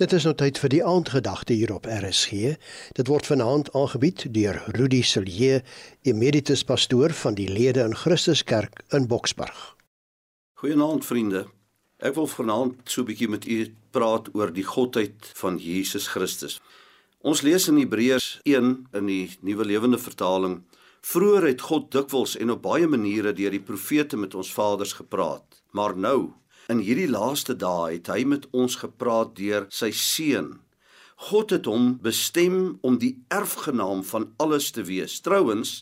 Dit is nou tyd vir die aandgedagte hier op RSG. Dit word vanaand aangebied deur Rudy Silje, emeritus pastoor van die Lede in Christuskerk in Boksburg. Goeienaand vriende. Ek wil vanaand so 'n bietjie met u praat oor die godheid van Jesus Christus. Ons lees in Hebreërs 1 in die Nuwe Lewende Vertaling: Vroeger het God dikwels en op baie maniere deur die profete met ons vaders gepraat, maar nou In hierdie laaste dae het hy met ons gepraat deur sy seun. God het hom bestem om die erfgenaam van alles te wees. Trouwens,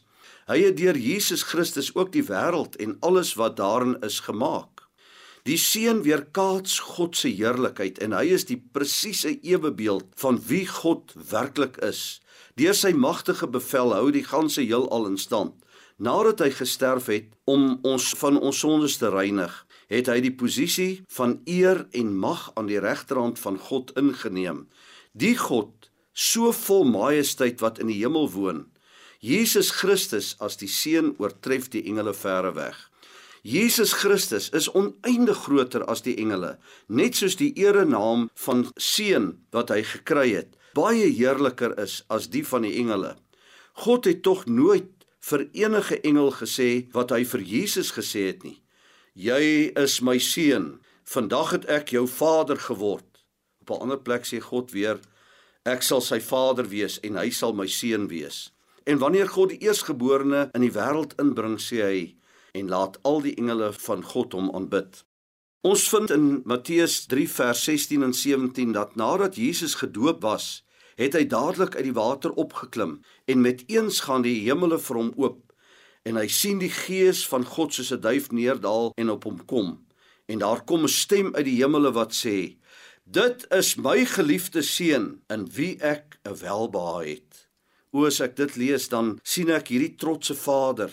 hy het deur Jesus Christus ook die wêreld en alles wat daarin is gemaak. Die seun weerkaats God se heerlikheid en hy is die presiese ewebeeld van wie God werklik is. Deur sy magtige bevel hou die ganse heelal in stand. Nadat hy gesterf het om ons van ons sondes te reinig, het hy die posisie van eer en mag aan die regterhand van God ingeneem. Die God, so vol majesteit wat in die hemel woon, Jesus Christus as die seun oortref die engele verre weg. Jesus Christus is oneindig groter as die engele, net soos die erenaam van seun wat hy gekry het, baie heerliker is as die van die engele. God het tog nooit vir enige engel gesê wat hy vir Jesus gesê het nie. Jy is my seun. Vandag het ek jou vader geword. Op 'n ander plek sê God weer: Ek sal sy vader wees en hy sal my seun wees. En wanneer God die eerstgeborene in die wêreld inbring, sê hy en laat al die engele van God hom aanbid. Ons vind in Matteus 3 vers 16 en 17 dat nadat Jesus gedoop was, het hy dadelik uit die water opgeklim en met eens gaan die hemele vir hom oop en hy sien die gees van God soos 'n duif neerdal en op hom kom. En daar kom 'n stem uit die hemele wat sê: "Dit is my geliefde seun in wie ek 'n welbehae het." O as ek dit lees dan sien ek hierdie trotse Vader.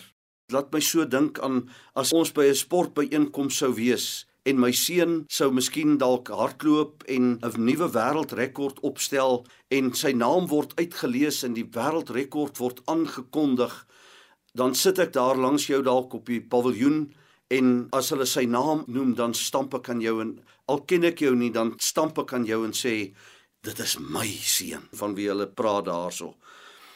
Laat my so dink aan as ons by 'n sportbyeenkoms sou wees en my seun sou miskien dalk hardloop en 'n nuwe wêreldrekord opstel en sy naam word uitgelees en die wêreldrekord word aangekondig dan sit ek daar langs jou dalk op die paviljoen en as hulle sy naam noem dan stamp ek aan jou en al ken ek jou nie dan stamp ek aan jou en sê dit is my seun van wie hulle praat daarso.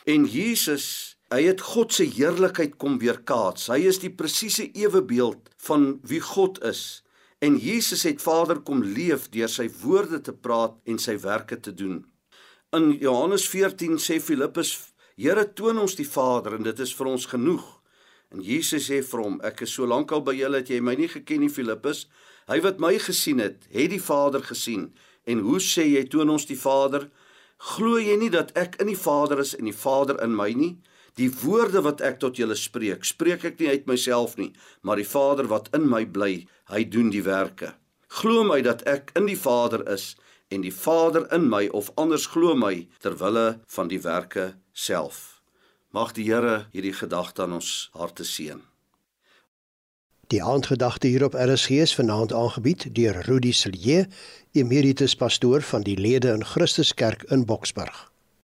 En Jesus, hy het God se heerlikheid kom weerkaats. Hy is die presiese ewebeeld van wie God is. En Jesus het Vader kom leef deur sy woorde te praat en sy werke te doen. In Johannes 14 sê Filippus Here toon ons die Vader en dit is vir ons genoeg. En Jesus sê vir hom: Ek is so lank al by julle dat jy my nie geken nie, Filippus. Hy wat my gesien het, het die Vader gesien. En hoe sê jy toon ons die Vader? Glo jy nie dat ek in die Vader is en die Vader in my nie? Die woorde wat ek tot julle spreek, spreek ek nie uit myself nie, maar die Vader wat in my bly, hy doen die werke. Glo my dat ek in die Vader is en die Vader in my of anders glo my ter wille van die werke self. Mag die Here hierdie gedagte aan ons harte seën. Die aandgedagte hier op RSG is vanaand aangebied deur Rudy Silje, emeritus pastoor van die Lede in Christuskerk in Boksburg.